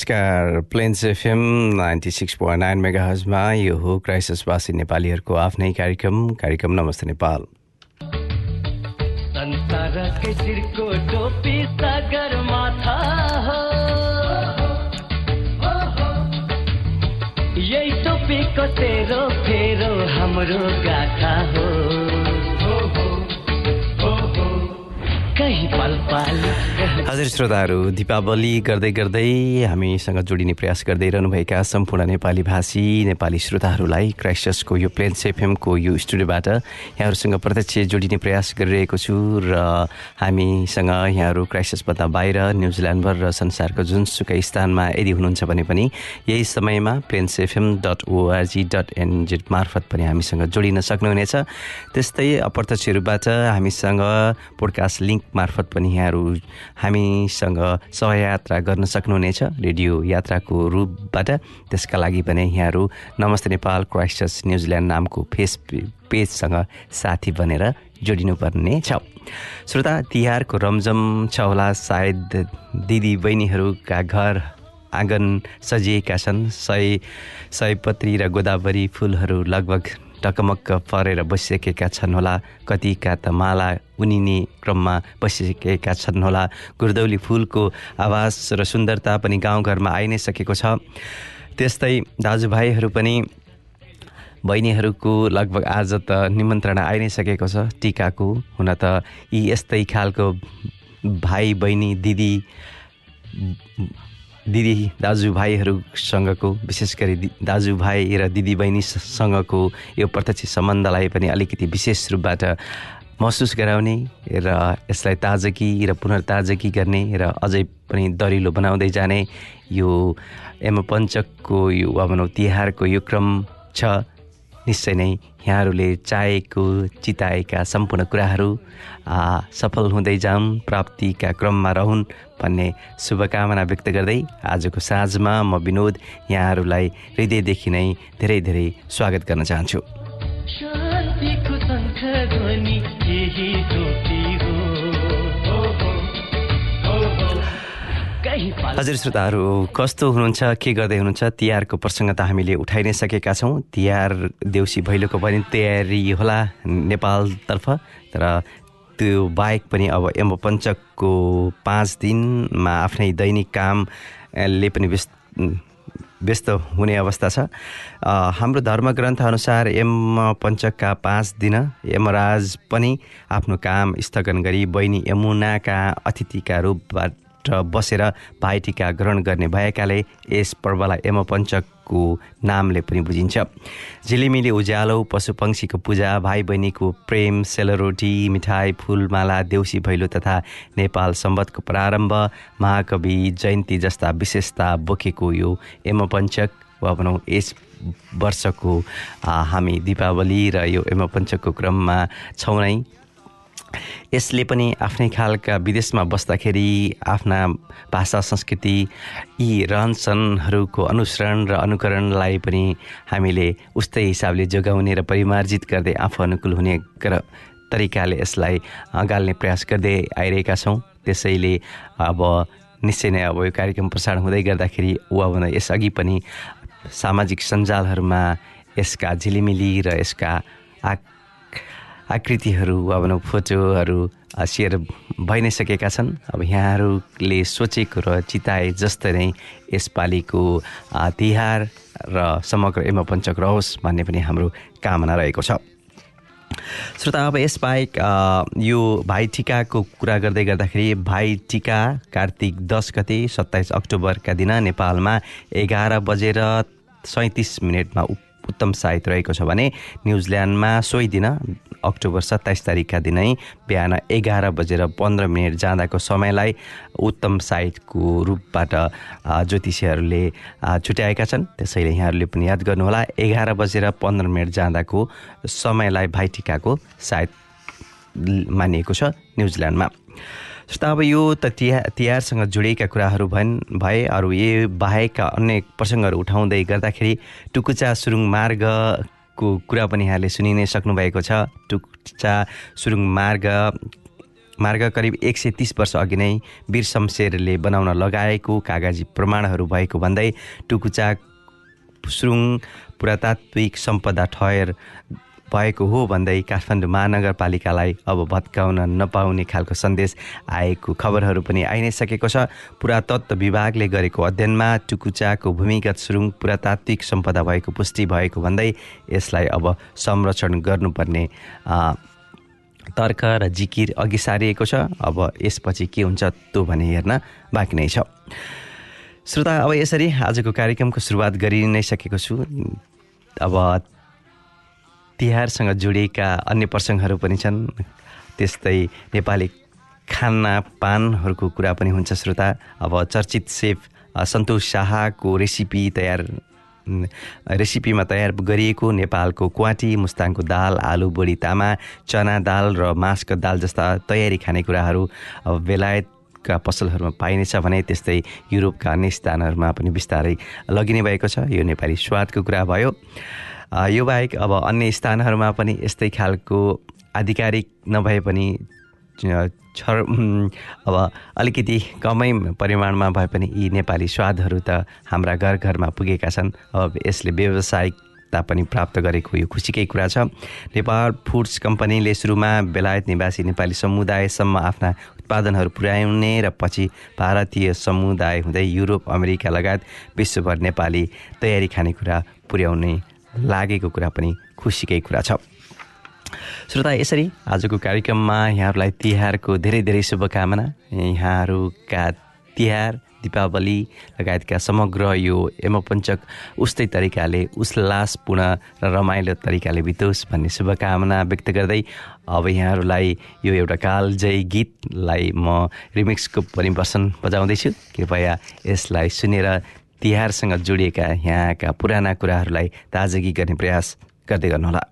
नमस्कार। Plains FM ninety six point nine mega हजमा यो हो क्राइसिसवासी नेपालीहरूको आफ्नै कार्यक्रम कार्यक्रम नमस्ते नेपाल। यही टोपीको तेरो, फेरो, हाम्रो गाथा, हो। कहीँ पल पाल हजुर श्रोताहरू दीपावली गर्दै गर्दै हामीसँग जोडिने प्रयास गर्दै रहनुभएका सम्पूर्ण नेपाली भाषी नेपाली श्रोताहरूलाई क्राइस्टसको यो प्लेन्स एफएमको यो स्टुडियोबाट यहाँहरूसँग प्रत्यक्ष जोडिने प्रयास गरिरहेको छु र हामीसँग यहाँहरू क्राइस्टसभन्दा बाहिर न्युजिल्यान्डभर र संसारको जुनसुकै स्थानमा यदि हुनुहुन्छ भने पनि यही समयमा plains FM dot ORG dot NZ मार्फत पनि हामीसँग जोडिन सक्नुहुनेछ। त्यस्तै अप्रत्यक्ष रूपबाट हामीसँग पोडकास्ट लिङ्क मार्फत पनि यहाँहरू हामीसँग सहयात्रा गर्न सक्नुहुनेछ रेडियो यात्राको रूपबाट। त्यसका लागि पनि यहाँहरू Namaste Nepal Christchurch New Zealand नामको फेस पेजसँग साथी बनेर जोडिनुपर्ने छ। श्रोता तिहारको रमझम छ होला। सायद दिदी बहिनीहरूका घर आँगन सजिएका छन्। सय सयपत्री र गोदावरी फुलहरू लगभग टकमक्क परेर बसिसकेका छन् होला। कतिका त माला उनिने क्रममा बसिसकेका छन् होला। गुर्दौली फुलको आवाज र सुन्दरता पनि गाउँघरमा आइ नै सकेको छ। त्यस्तै दाजुभाइहरू पनि बहिनीहरूको लगभग आज त निमन्त्रणा आइ नै सकेको छ। टिकाको हुन त यी यस्तै खालको भाइ बहिनी दिदी दिदी दाजुभाइहरूसँगको विशेष गरी दाजुभाइ र दिदीबहिनीसँगको यो प्रत्यक्ष सम्बन्धलाई पनि अलिकति विशेष रूपबाट महसुस गराउने र यसलाई ताजगी र पुनर्ताजगी गर्ने र अझै पनि दरिलो बनाउँदै जाने यो एमपञ्चकको यो भनौँ तिहारको यो क्रम छ। निश्चय नै यहाँहरूले चाहेको चिताएका सम्पूर्ण कुराहरू सफल हुँदै जाउन् प्राप्तिका क्रममा रहन् भन्ने शुभकामना व्यक्त गर्दै आजको साँझमा म विनोद यहाँहरूलाई हृदयदेखि नै धेरै धेरै स्वागत गर्न चाहन्छु। हजुर श्रोताहरू कस्तो हुनुहुन्छ के गर्दै हुनुहुन्छ? तिहारको प्रसङ्ग त हामीले उठाइ नै सकेका छौँ। तिहार देउसी भैलोको पनि तयारी होला नेपालतर्फ। तर त्यो बाहेक पनि अब यमपञ्चकको पाँच दिनमा आफ्नै दैनिक कामले पनि व्यस्त व्यस्त हुने अवस्था छ। हाम्रो धर्मग्रन्थअनुसार यम पञ्चकका पाँच दिन यमराज पनि आफ्नो काम स्थगन गरी बहिनी यमुनाका अतिथिका रूपबाट बसेर भाइटिका ग्रहण गर्ने भएकाले यस पर्वलाई यमपञ्चकको नामले पनि बुझिन्छ। झिलिमिली उज्यालो पशुपक्षीको पूजा भाइ बहिनीको प्रेम सेलरोटी मिठाई फुलमाला देउसी भैलो तथा नेपाल सम्बतको प्रारम्भ महाकवि जयन्ती जस्ता विशेषता बोकेको यो यमपञ्चक वा भनौँ यस वर्षको हामी दीपावली र यो यमपञ्चकको क्रममा छौँ नै। यसले पनि आफ्नै खालका विदेशमा बस्दाखेरि आफ्ना भाषा संस्कृति यी रहनसहनहरूको अनुसरण र अनुकरणलाई पनि हामीले उस्तै हिसाबले जोगाउने र परिमार्जित गर्दै आफू अनुकूल हुने गर तरिकाले यसलाई गाल्ने प्रयास गर्दै आइरहेका छौँ। त्यसैले अब निश्चय नै अब यो कार्यक्रम प्रसारण हुँदै गर्दाखेरि वा भन्दा यसअघि पनि सामाजिक सञ्जालहरूमा यसका झिलिमिली र यसका आ आकृतिहरू वा भनौँ फोटोहरू सेयर भइ नै सकेका छन्। अब यहाँहरूले सोचेको र चिताए जस्तै नै यसपालिको तिहार र समग्र एमपञ्चक रहोस् भन्ने पनि हाम्रो कामना रहेको छ। श्रोता अब यसबाहेक यो भाइटिकाको कुरा गर्दै गर्दाखेरि भाइटिका कार्तिक दस गते सत्ताइस अक्टोबरका दिन नेपालमा एघार बजेर सैँतिस मिनटमा उप उत्तम साइत रहेको छ भने न्युजिल्यान्डमा सोही दिन अक्टोबर सत्ताइस तारिकका दिनै बिहान एघार बजेर पन्ध्र मिनट जाँदाको समयलाई उत्तम साइटको रूपबाट ज्योतिषीहरूले छुट्याएका छन्। त्यसैले यहाँहरूले पनि याद गर्नुहोला एघार बजेर पन्ध्र मिनट जाँदाको समयलाई भाइटिकाको सायद मानिएको छ न्युजिल्यान्डमा। जस्तो अब यो त तिहा तिहारसँग जोडिएका कुराहरू भन् भए अरू यो बाहेकका अन्य प्रसङ्गहरू उठाउँदै गर्दाखेरि टुकुचा सुरुङ मार्गको कुरा पनि यहाँले सुनि नै सक्नुभएको छ। टुकुचा सुरुङ मार्ग मार्ग करिब एक सय तिस वर्ष अघि नै वीर शमशेरले बनाउन लगाएको कागजी प्रमाणहरू भएको भन्दै टुकुचा सुरुङ पुरातात्विक सम्पदा ठहर भएको हो भन्दै काठमाडौँ महानगरपालिकालाई अब भत्काउन नपाउने खालको सन्देश आएको खबरहरू पनि आइ नै सकेको छ। पुरातत्व विभागले गरेको अध्ययनमा टुकुचाको भूमिगत सुरुङ पुरातात्विक सम्पदा भएको पुष्टि भएको भन्दै यसलाई अब संरक्षण गर्नुपर्ने तर्क र जिकिर अघि सारिएको छ। अब यसपछि के हुन्छ त्यो भने हेर्न बाँकी नै छ। श्रोता अब यसरी आजको कार्यक्रमको सुरुवात गरि नै सकेको छु। अब तिहारसँग जोडिएका अन्य प्रसङ्गहरू पनि छन्। त्यस्तै नेपाली खानापानहरूको कुरा पनि हुन्छ श्रोता। अब चर्चित सेफ सन्तोष शाहको रेसिपी तयार रेसिपीमा तयार गरिएको नेपालको क्वाटी मुस्ताङको दाल आलु बडी तामा चना दाल र मासको दाल जस्ता तयारी खानेकुराहरू बेलायतका पसलहरूमा पाइनेछ भने त्यस्तै युरोपका अन्य स्थानहरूमा पनि बिस्तारै लगिने भएको छ। यो नेपाली स्वादको कुरा भयो। यो बाहेक अब अन्य स्थानहरूमा पनि यस्तै खालको आधिकारिक नभए पनि उम्, अब अलिकति कमै परिमाणमा भए पनि यी नेपाली स्वादहरू त हाम्रा घर घरमा पुगेका छन्। अब यसले व्यावसायिकता पनि प्राप्त गरेको यो खुसीकै कुरा छ। नेपाल फुड्स कम्पनीले सुरुमा बेलायत निवासी नेपाली समुदायसम्म आफ्ना उत्पादनहरू पुर्याउने र पछि भारतीय समुदाय हुँदै युरोप अमेरिका लगायत विश्वभर नेपाली तयारी खानेकुरा पुर्याउने लागेको कुरा पनि खुसीकै कुरा छ। श्रोता यसरी आजको कार्यक्रममा यहाँहरूलाई तिहारको धेरै धेरै शुभकामना। यहाँहरूका तिहार दीपावली लगायतका समग्र यो यमपञ्चक उस्तै तरिकाले उल्लासपूर्ण र रमाइलो तरिकाले बितोस् भन्ने शुभकामना व्यक्त गर्दै अब यहाँहरूलाई यो एउटा कालजयी गीतलाई म रिमिक्सको पनि वर्षन बजाउँदैछु। कृपया यसलाई सुनेर तिहारसँग जोडिएका यहाँका पुराना कुराहरूलाई ताजगी गर्ने प्रयास गर्दै गर्नुहोला।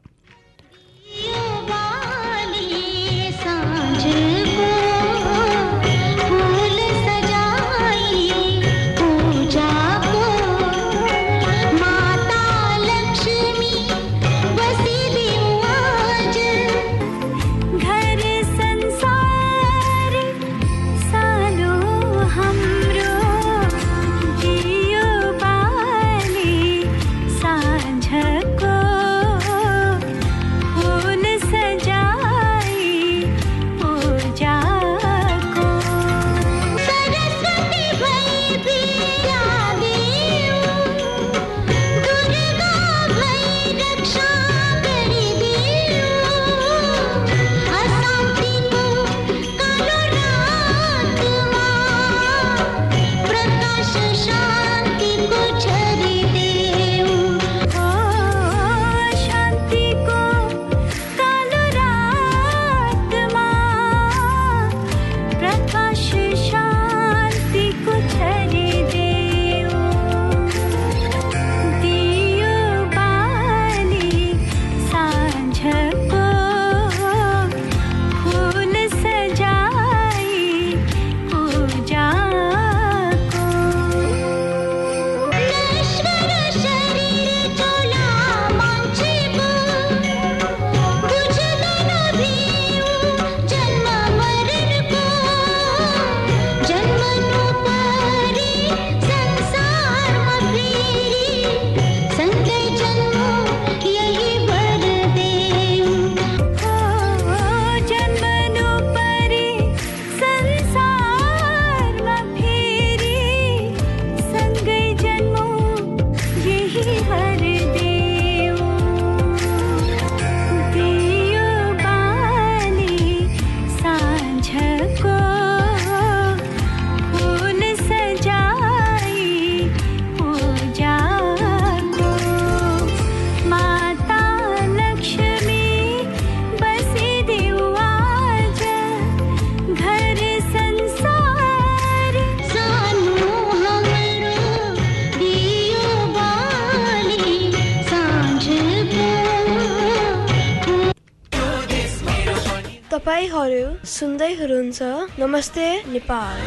सुन्दै हुनुहुन्छ नमस्ते नेपाल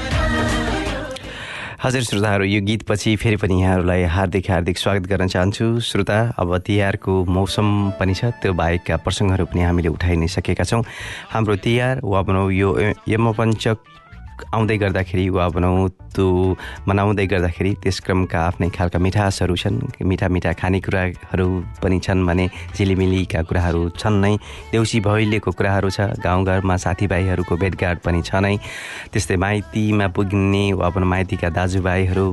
हजुर श्रोताहरू यो गीतपछि फेरि पनि यहाँहरूलाई हार्दिक हार्दिक स्वागत गर्न चाहन्छु। श्रोता अब तिहारको मौसम पनि छ त्यो बाहेकका प्रसङ्गहरू पनि हामीले उठाइ नै सकेका छौँ। हाम्रो तिहार वा भनौँ यो यमपञ्चक आउँदै गर्दाखेरि वा भनौँ त्यो मनाउँदै गर्दाखेरि त्यस क्रमका आफ्नै खालका मिठासहरू छन्। मिठा मिठा खानेकुराहरू पनि छन् भने झिलिमिलीका कुराहरू छन् नै। देउसी भैलेको कुराहरू छ गाउँघरमा साथीभाइहरूको भेटघाट पनि छ नै। त्यस्तै माइतीमा पुग्ने वा भनौँ माइतीका दाजुभाइहरू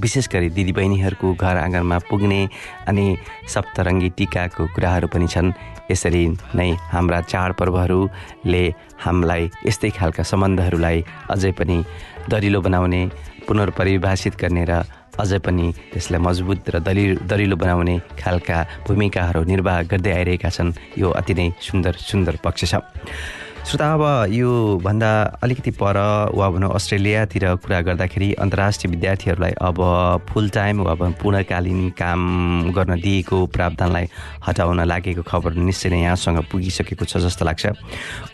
विशेष गरी दिदीबहिनीहरूको घर आँगनमा पुग्ने अनि सप्तरङ्गी टिकाको कुराहरू पनि छन्। यसरी नै हाम्रा चाडपर्वहरूले हामीलाई यस्तै खालका सम्बन्धहरूलाई अझै पनि दरिलो बनाउने पुनर्परिभाषित गर्ने र अझै पनि त्यसलाई मजबुत र दलि दरिलो बनाउने खालका भूमिकाहरू निर्वाह गर्दै आइरहेका छन्। यो अति नै सुन्दर सुन्दर पक्ष छ। श्रोता अब यो भन्दा अलिकति पर वा भनौँ अस्ट्रेलियातिर कुरा गर्दाखेरि अन्तर्राष्ट्रिय विद्यार्थीहरूलाई अब फुल टाइम वा पूर्णकालीन काम गर्न दिएको प्रावधानलाई हटाउन लागेको खबर निश्चय नै यहाँसँग पुगिसकेको छ जस्तो लाग्छ।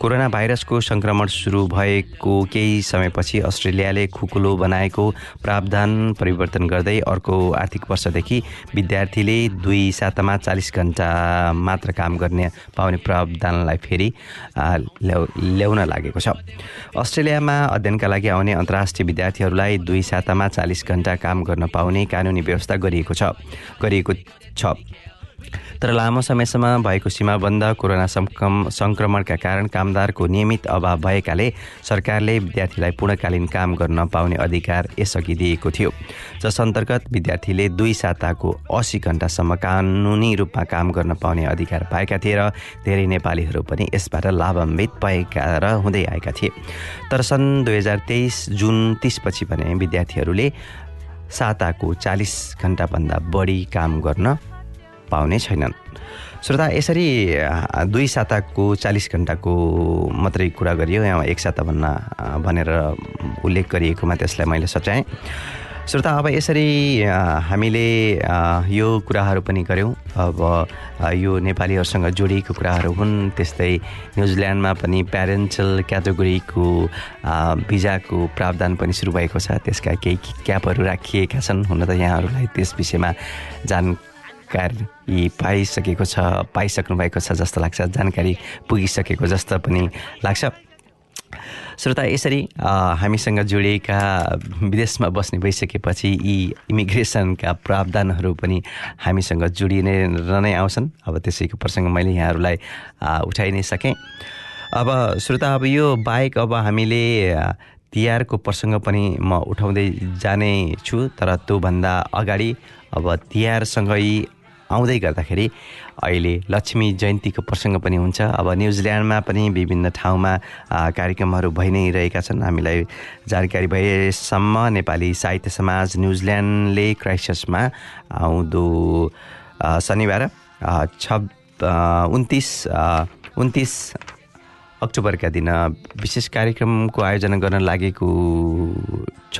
कोरोना भाइरसको सङ्क्रमण सुरु भएको केही समयपछि अस्ट्रेलियाले खुकुलो बनाएको प्रावधान परिवर्तन गर्दै अर्को आर्थिक वर्षदेखि विद्यार्थीले दुई सातामा चालिस घन्टा मात्र काम गर्ने पाउने प्रावधानलाई फेरि ल्याउन लागेको छ। अस्ट्रेलियामा अध्ययनका लागि आउने अन्तर्राष्ट्रिय विद्यार्थीहरूलाई दुई सातामा चालिस घन्टा काम गर्न पाउने कानुनी व्यवस्था गरिएको छ। गरिएको छ। तर लामो समयसम्म भएको सीमाबन्द कोरोना सङ्क्रम सङ्क्रमणका कारण कामदारको नियमित अभाव भएकाले सरकारले विद्यार्थीलाई पूर्णकालीन काम गर्न पाउने अधिकार यसअघि दिएको थियो। जस अन्तर्गत विद्यार्थीले दुई साताको असी घन्टासम्म कानुनी रूपमा काम गर्न पाउने अधिकार पाएका थिए र धेरै नेपालीहरू पनि यसबाट लाभान्वित भएका र हुँदै आएका थिए। तर सन् दुई हजार तेइस जुन तिसपछि भने विद्यार्थीहरूले साताको चालिस घन्टाभन्दा बढी काम गर्न पाउने छैनन्। श्रोता यसरी दुई साताको चालिस घन्टाको मात्रै कुरा गरियो यहाँ एक साता भन्न भनेर उल्लेख गरिएकोमा त्यसलाई मैले सच्याएँ। श्रोता अब यसरी हामीले यो कुराहरू पनि गऱ्यौँ। अब यो नेपालीहरूसँग जोडिएको कुराहरू हुन् त्यस्तै न्युजिल्यान्डमा पनि प्यारेन्टल क्याटेगोरीको भिजाको प्रावधान पनि सुरु भएको छ। त्यसका केही क्यापहरू राखिएका छन्। हुन त यहाँहरूलाई त्यस विषयमा जानकारी पाइसकेको छ पाइसक्नु भएको छ जस्तो लाग्छ जानकारी पुगिसकेको जस्तो पनि लाग्छ। श्रोता यसरी हामीसँग जोडिएका विदेशमा बस्ने भइसकेपछि यी इमिग्रेसनका प्रावधानहरू पनि हामीसँग जोडिने र नै आउँछन्। अब त्यसैको प्रसङ्ग मैले यहाँहरूलाई उठाइ नै सकेँ। अब श्रोता अब यो बाहेक अब हामीले तिहारको प्रसङ्ग पनि म उठाउँदै जाने छु तर त्योभन्दा अगाडि अब तिहारसँगै आउँदै गर्दाखेरि अहिले लक्ष्मी जयन्तीको प्रसङ्ग पनि हुन्छ। अब न्युजिल्यान्डमा पनि विभिन्न ठाउँमा कार्यक्रमहरू भइ नै रहेका छन्। हामीलाई जानकारी भएसम्म नेपाली साहित्य समाज न्युजिल्यान्डले क्राइस्टचर्चमा आउँदो शनिबार छ उन्तिस उन्तिस अक्टोबरका दिन विशेष कार्यक्रमको आयोजना गर्न लागेको छ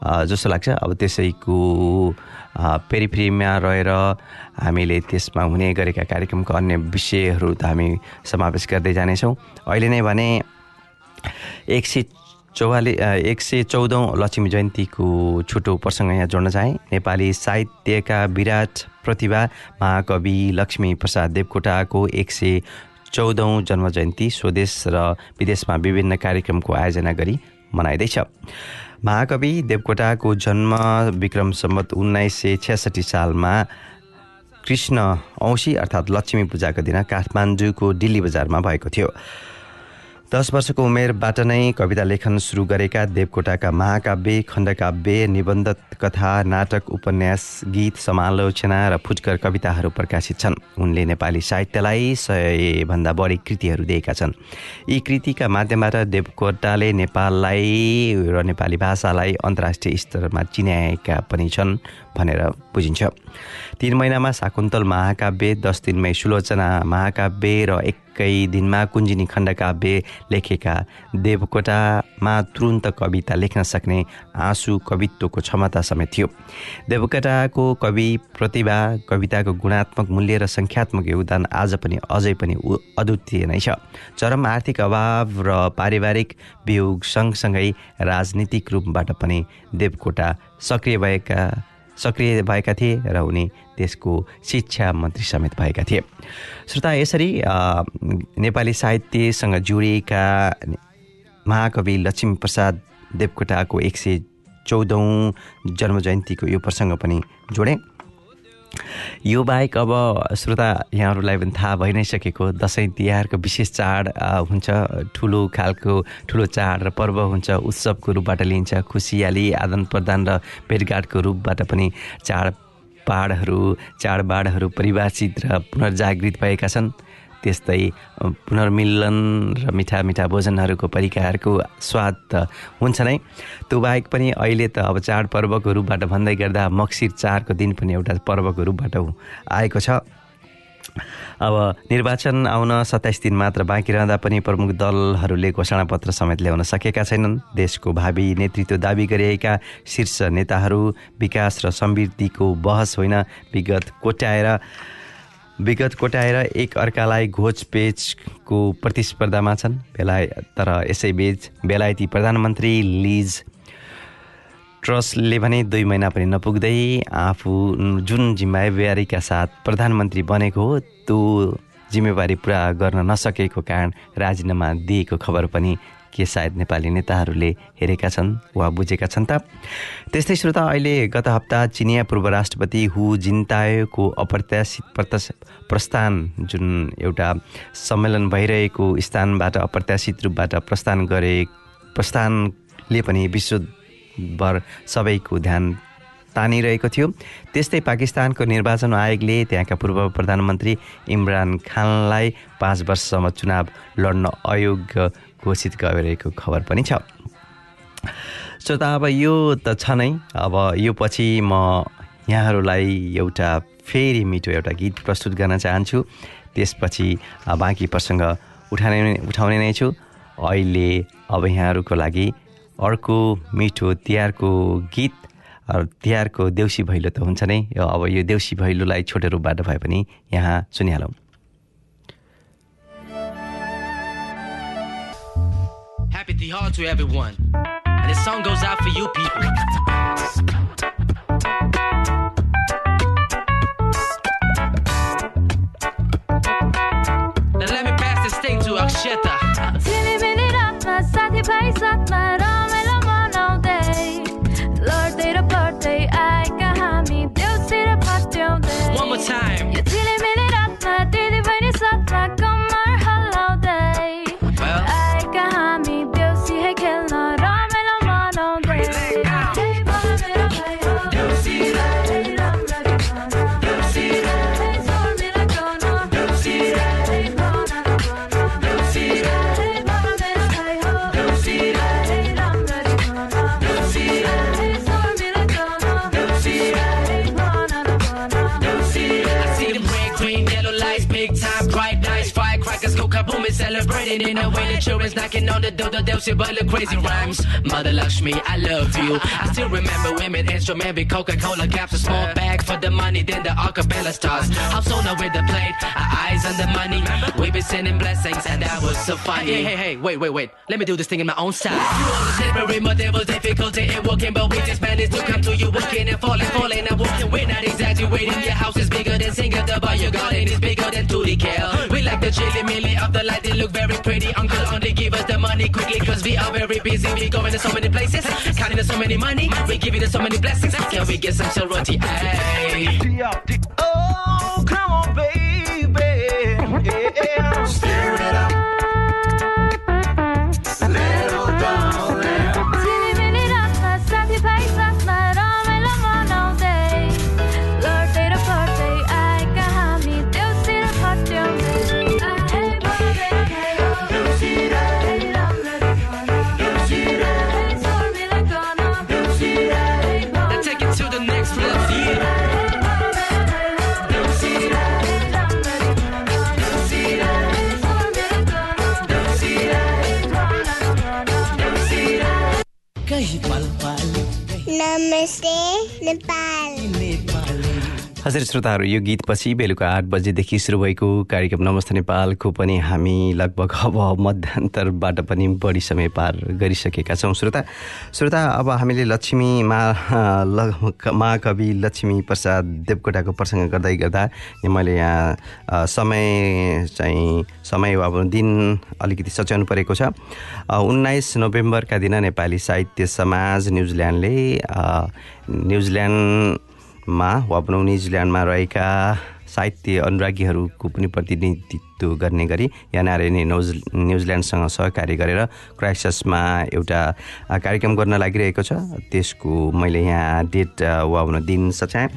जस्तो लाग्छ। अब त्यसैको पेरिफ्रीमा रहेर हामीले त्यसमा हुने गरेका कार्यक्रमका अन्य विषयहरू त हामी समावेश गर्दै जानेछौँ। अहिले नै भने एक सय चौवाली एक सय चौधौँ लक्ष्मी जयन्तीको छोटो प्रसङ्ग यहाँ जोड्न चाहेँ। नेपाली साहित्यका विराट प्रतिभा महाकवि लक्ष्मी प्रसाद देवकोटाको एक सय चौधौँ जन्म जयन्ती स्वदेश र विदेशमा विभिन्न कार्यक्रमको आयोजना गरी मनाइँदैछ। महाकवि देवकोटाको जन्म विक्रम सम्बत उन्नाइस सय छ्यासठी सालमा कृष्ण औँसी अर्थात् लक्ष्मी पूजाको दिन काठमाडौँको दिल्ली बजारमा भएको थियो। दस वर्षको उमेरबाट नै कविता लेखन सुरु गरेका देवकोटाका महाकाव्य खण्डकाव्य निबन्ध कथा नाटक उपन्यास गीत समालोचना र फुटकर कविताहरू प्रकाशित छन्। उनले नेपाली साहित्यलाई सयभन्दा बढी कृतिहरू दिएका छन्। यी कृतिका माध्यमबाट देवकोटाले नेपाललाई र नेपाली भाषालाई अन्तर्राष्ट्रिय स्तरमा चिनाएका पनि छन् भनेर बुझिन्छ। तिन महिनामा शाकुन्तल महाकाव्य दस दिनमै सुलोचना महाकाव्य र एकै दिनमा कुञ्जिनी खण्डकाव्य लेखेका देवकोटामा तुरुन्त कविता लेख्न सक्ने आँसु कवित्वको क्षमता समेत थियो। देवकोटाको कवि प्रतिभा कविताको गुणात्मक मूल्य र सङ्ख्यात्मक योगदान आज पनि अझै पनि अद्वितीय नै छ। चरम आर्थिक अभाव र पारिवारिक वियोग सँगसँगै राजनीतिक रूपबाट पनि देवकोटा सक्रिय भएका सक्रिय भएका थिए र उनी देशको शिक्षा मन्त्री समेत भएका थिए। श्रोता यसरी नेपाली साहित्यसँग जोडिएका महाकवि लक्ष्मीप्रसाद देवकोटाको एक सय चौधौँ जन्मजयन्तीको यो प्रसङ्ग पनि जोडेँ। यो बाहेक अब श्रोता यहाँहरूलाई पनि थाहा भइ नै सकेको दसैँ तिहारको विशेष चाड हुन्छ। ठुलो खालको ठुलो चाड र पर्व हुन्छ। उत्सवको रूपबाट लिइन्छ खुसियाली आदान प्रदान र भेटघाटको रूपबाट पनि चाडबाडहरू चाडबाडहरू परिभाषित र पुनर्जागृत भएका छन्। त्यस्तै पुनर्मिलन र मिठा मिठा भोजनहरूको परिकारको स्वाद त हुन्छ नै। त्यो बाहेक पनि अहिले त अब चाडपर्वको रूपबाट भन्दै गर्दा मक्सिर चाडको दिन पनि एउटा पर्वको रूपबाट आएको छ। अब निर्वाचन आउन सत्ताइस दिन मात्र बाँकी रहँदा पनि प्रमुख दलहरूले घोषणापत्र समेत ल्याउन सकेका छैनन्। देशको भावी नेतृत्व दावी गरिएका शीर्ष नेताहरू विकास र समृद्धिको बहस होइन विगत कोट्याएर विगत कोटाएर एक अर्कालाई घोचपेचको प्रतिस्पर्धामा छन्। बेलाय तर यसैबीच बेलायती प्रधानमन्त्री लिज ट्रस्टले भने दुई महिना पनि नपुग्दै आफू जुन जिम्मेवारीका साथ प्रधानमन्त्री बनेको हो त्यो जिम्मेवारी पुरा गर्न नसकेको कारण राजीनामा दिएको खबर पनि के सायद नेपाली नेताहरूले हेरेका छन् वा बुझेका छन् त। त्यस्तै श्रोता अहिले गत हप्ता चिनिया पूर्व राष्ट्रपति हु जिन्तायोको अप्रत्याशित प्रत्याश प्रस्थान जुन एउटा सम्मेलन भइरहेको स्थानबाट अप्रत्याशित रूपबाट प्रस्थान गरे प्रस्थानले पनि विश्वभर सबैको ध्यान तानिरहेको थियो। त्यस्तै पाकिस्तानको निर्वाचन आयोगले त्यहाँका पूर्व प्रधानमन्त्री इमरान खानलाई पाँच वर्षसम्म चुनाव लड्न अयोग्य घोषित गरिरहेको खबर पनि छ। श्रोता अब यो त छ नै। अब यो पछि म यहाँहरूलाई एउटा फेरि मिठो एउटा गीत प्रस्तुत गर्न चाहन्छु। त्यसपछि बाँकी प्रसङ्ग उठाउने उठाउने नै छु। अहिले अब यहाँहरूको लागि अर्को मिठो तिहारको गीत तिहारको देउसी भैलो त हुन्छ नै यो अब यो देउसी भैलोलाई छोटो रूपबाट भए पनि यहाँ सुनिहालौँ Happy Tihar to everyone. And this song goes out for you people. And in a way the children's knocking on the door, they'll see the crazy rhymes. Mother Lakshmi, I love you. I still remember women, instrument, big Coca-Cola caps, a small bag for the money, then the acapella stars. House owner with the plate, our eyes on the money. We be sending blessings, and that was so funny. Hey, hey, hey, wait, wait, wait. Let me do this thing in my own style. You very much there was difficulty in walking, but we just managed to come to you walking and falling, falling and walking. We're not exaggerating. Your house is bigger than Singapore, your garden is bigger than Tootie Cal. We like the chili milli of the light, they look very pretty. Uncle only give us the money quickly, cause we are very busy. We going to so many places, counting to so many money. We giving so many blessings. Can we get some sorority? Oh, come on, baby. Namaste, Nepal. हजुर श्रोताहरू यो गीतपछि बेलुका आठ बजेदेखि सुरु भएको कार्यक्रम नमस्ते नेपालको पनि हामी लगभग अब मध्यान्तरबाट पनि बढी समय पार गरिसकेका छौँ। श्रोता श्रोता अब हामीले लक्ष्मी मा महाकवि लक्ष्मी प्रसाद देवकोटाको प्रसङ्ग गर्दै गर्दा मैले यहाँ समय चाहिँ समय अब दिन अलिकति सच्याउनु परेको छ। उन्नाइस नोभेम्बरका दिन नेपाली साहित्य समाज न्युजिल्यान्डले न्युजिल्यान्ड मा वा भनौँ न्युजिल्यान्डमा रहेका साहित्य अनुरागीहरूको पनि प्रतिनिधित्व गर्ने गरी एनआरएनए न्युज न्युजिल्यान्डसँग सहकार्य गरेर क्राइसिसमा एउटा कार्यक्रम गर्न लागिरहेको छ। त्यसको मैले यहाँ डेट वा भनौँ दिन सच्याएँ।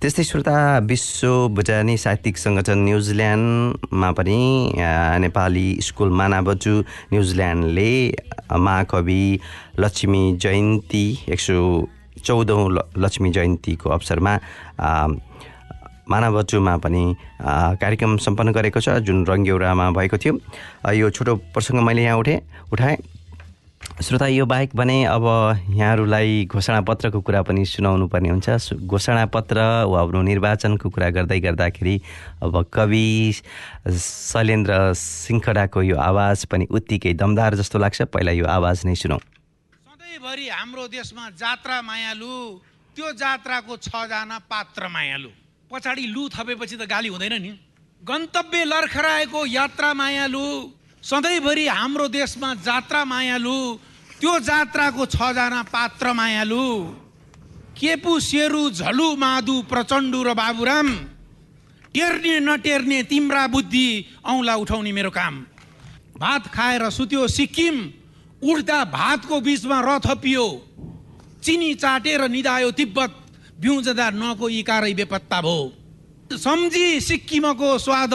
त्यस्तै श्रोता विश्व भुटानी साहित्यिक सङ्गठन न्युजिल्यान्डमा पनि नेपाली स्कुल मानाबजु न्युजिल्यान्डले महाकवि लक्ष्मी जयन्ती एक सौ चौधौँ लक्ष्मी जयन्तीको अवसरमा मानवचुमा पनि कार्यक्रम सम्पन्न गरेको छ जुन रङ्गेउरामा भएको थियो। यो छोटो प्रसङ्ग मैले यहाँ उठेँ उठाएँ। श्रोता यो बाहेक भने अब यहाँहरूलाई घोषणापत्रको कुरा पनि सुनाउनु पर्ने हुन्छ। घोषणापत्र वा हाम्रो निर्वाचनको कुरा गर्दै गर्दाखेरि अब कवि शैलेन्द्र सिंखडाको यो आवाज पनि उत्तिकै दमदार जस्तो लाग्छ। पहिला यो आवाज नै सुनौँ। सधैँभरि हाम्रो देशमा जात्रा मायालु त्यो जात्राको छजना पात्र मायालु। पछाडि लु थपेपछि त गाली हुँदैन नि। गन्तव्य लर्खराएको यात्रा मायालु सधैँभरि हाम्रो देशमा जात्रा मायालु त्यो जात्राको छजना पात्र मायालु। केपु सेरु झलु माधु प्रचण्डु र बाबुराम टेर्ने नटेर्ने तिम्रा बुद्धि औँला उठाउने मेरो काम। भात खाएर सुत्यो सिक्किम उड्दा भातको बिचमा र थपियो चिनी चाटेर निधायो तिब्बत बिउजदा नको इकारै बेपत्ता भयो सम्झी सिक्किमको स्वाद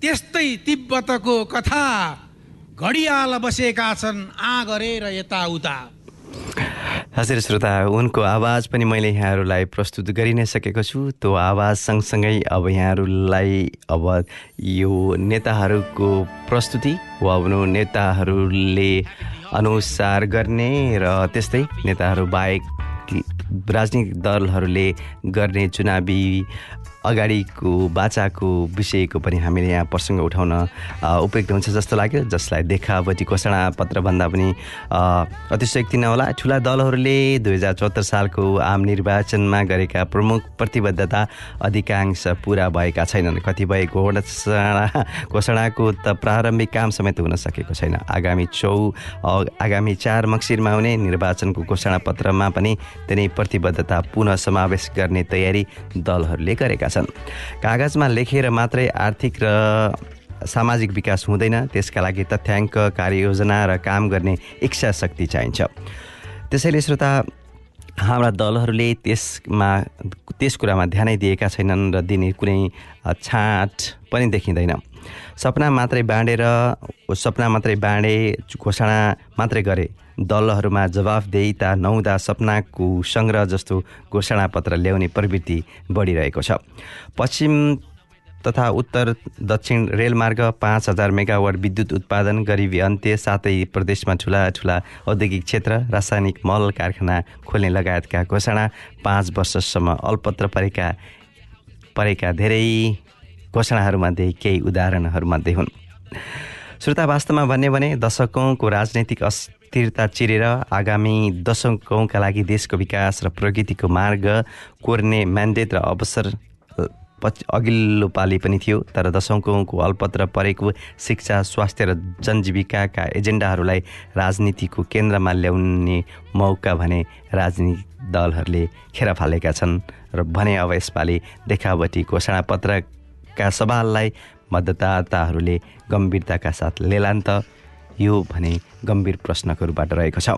त्यस्तै तिब्बतको कथा। घडियाल बसेका छन् आ गरेर यताउता। हजुर श्रोता उनको आवाज पनि मैले यहाँहरूलाई प्रस्तुत गरि नै सकेको छु। त्यो आवाज सँगसँगै अब यहाँहरूलाई अब यो नेताहरूको प्रस्तुति वा भनौँ नेताहरूले अनुसार गर्ने र त्यस्तै नेताहरू बाहेक राजनीतिक दलहरूले गर्ने चुनावी अगाडिको बाचाको विषयको पनि हामीले यहाँ प्रसङ्ग उठाउन उपयुक्त हुन्छ जस्तो लाग्यो जसलाई देखावटी घोषणापत्र भन्दा पनि अतिशयोक्ति नहोला ठुला दलहरूले दुई हजार चौहत्तर सालको आम निर्वाचनमा गरेका प्रमुख प्रतिबद्धता अधिकांश पुरा भएका छैनन्। कतिपय घोषणा घोषणाको त प्रारम्भिक काम समेत हुन सकेको छैन। आगामी चौ आगामी चार मक्सिरमा हुने निर्वाचनको घोषणापत्रमा पनि तिनै प्रतिबद्धता पुनः समावेश गर्ने तयारी दलहरूले गरेका छन्। कागजमा लेखेर मात्रै आर्थिक र सामाजिक विकास हुँदैन त्यसका लागि तथ्याङ्क कार्ययोजना र काम गर्ने इच्छा शक्ति चाहिन्छ। त्यसैले श्रोता हाम्रा दलहरूले त्यसमा त्यस कुरामा ध्यानै दिएका छैनन् र दिने कुनै छाँट पनि देखिँदैन। सपना मात्रै बाँडेर सपना मात्रै बाँडे घोषणा मात्रै गरे। दलहरूमा जवाफदेहिता नहुँदा सपनाको सङ्ग्रह जस्तो घोषणापत्र ल्याउने प्रवृत्ति बढिरहेको छ। पश्चिम तथा उत्तर दक्षिण रेलमार्ग पाँच हजार मेगावाट विद्युत उत्पादन गरिबी अन्त्य साथै प्रदेशमा ठुला ठुला औद्योगिक क्षेत्र रासायनिक मल कारखाना खोल्ने लगायतका घोषणा पाँच वर्षसम्म अल्पत्र परेका परेका धेरै घोषणाहरूमध्ये केही उदाहरणहरूमध्ये हुन्। श्रोता वास्तवमा भन्ने भने दशकौँको राजनैतिक अस्थिरता चिरेर आगामी दशकौँका लागि देशको विकास र प्रगतिको मार्ग कोर्ने म्यान्डेट र अवसर पछि अघिल्लो पालि पनि थियो तर दशौँकौँको अल्पत्र परेको शिक्षा स्वास्थ्य र जनजीविकाका एजेन्डाहरूलाई राजनीतिको केन्द्रमा ल्याउने मौका भने राजनीतिक दलहरूले खेर फालेका छन् र भने अब यसपालि देखावटी घोषणापत्रका सवाललाई मतदाताहरूले गम्भीरताका साथ लेलान् त यो भने गम्भीर प्रश्नको रहेको छ।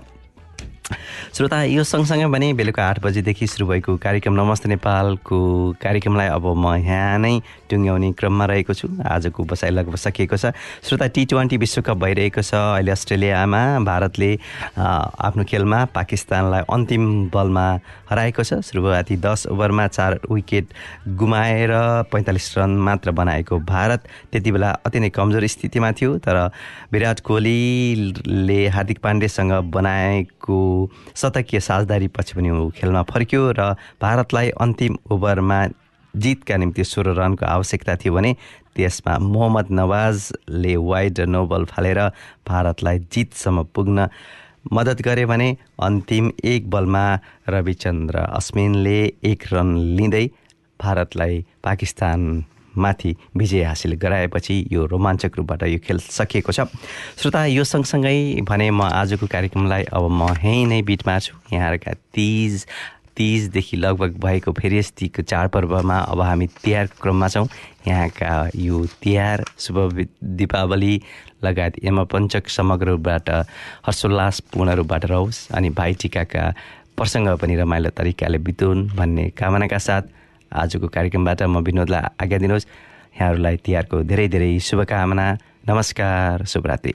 श्रोता यो सँगसँगै पनि बेलुका आठ बजीदेखि सुरु भएको कार्यक्रम नमस्ते नेपालको कार्यक्रमलाई अब म यहाँ नै टुङ्ग्याउने क्रममा रहेको छु। आजको बसाइ लगभग सकिएको छ। श्रोता टी ट्वेन्टी विश्वकप भइरहेको छ। अहिले अस्ट्रेलियामा भारतले आफ्नो खेलमा पाकिस्तानलाई अन्तिम बलमा हराएको छ। सुरुवाती दस ओभरमा चार विकेट गुमाएर पैँतालिस रन मात्र बनाएको भारत त्यति बेला अति नै कमजोर स्थितिमा थियो। तर विराट कोहलीले हार्दिक पाण्डेसँग बनाएको शतकीय साझदारी पछि पनि ऊ खेलमा फर्क्यो र भारतलाई अन्तिम ओभरमा जितका निम्ति सोह्र रनको आवश्यकता थियो भने त्यसमा मोहम्मद नवाजले वाइड नोबल फालेर भारतलाई जितसम्म पुग्न मद्दत गरे भने अन्तिम एक बलमा रविचन्द्र अश्विनले एक रन लिँदै भारतलाई पाकिस्तानमाथि विजय हासिल गराएपछि यो रोमाञ्चक रूपबाट यो खेल सकिएको छ। श्रोता यो सँगसँगै भने म आजको कार्यक्रमलाई अब म यहीँ नै बिट मार्छु यहाँहरूका तिज तिजदेखि लगभग भएको फेरि यस्तीको चाडपर्वमा अब हामी तिहारको क्रममा छौँ। यहाँका यो तिहार शुभ दीपावली लगायत यमपञ्चक समग्र रूपबाट हर्षोल्लासपूर्ण रूपबाट रहोस्। अनि भाइटिकाका प्रसङ्ग पनि रमाइलो तरिकाले बितुन् भन्ने कामनाका साथ आजको कार्यक्रमबाट म विनोदलाई आज्ञा दिनुहोस्। यहाँहरूलाई तिहारको धेरै धेरै शुभकामना। नमस्कार शुभरात्रि।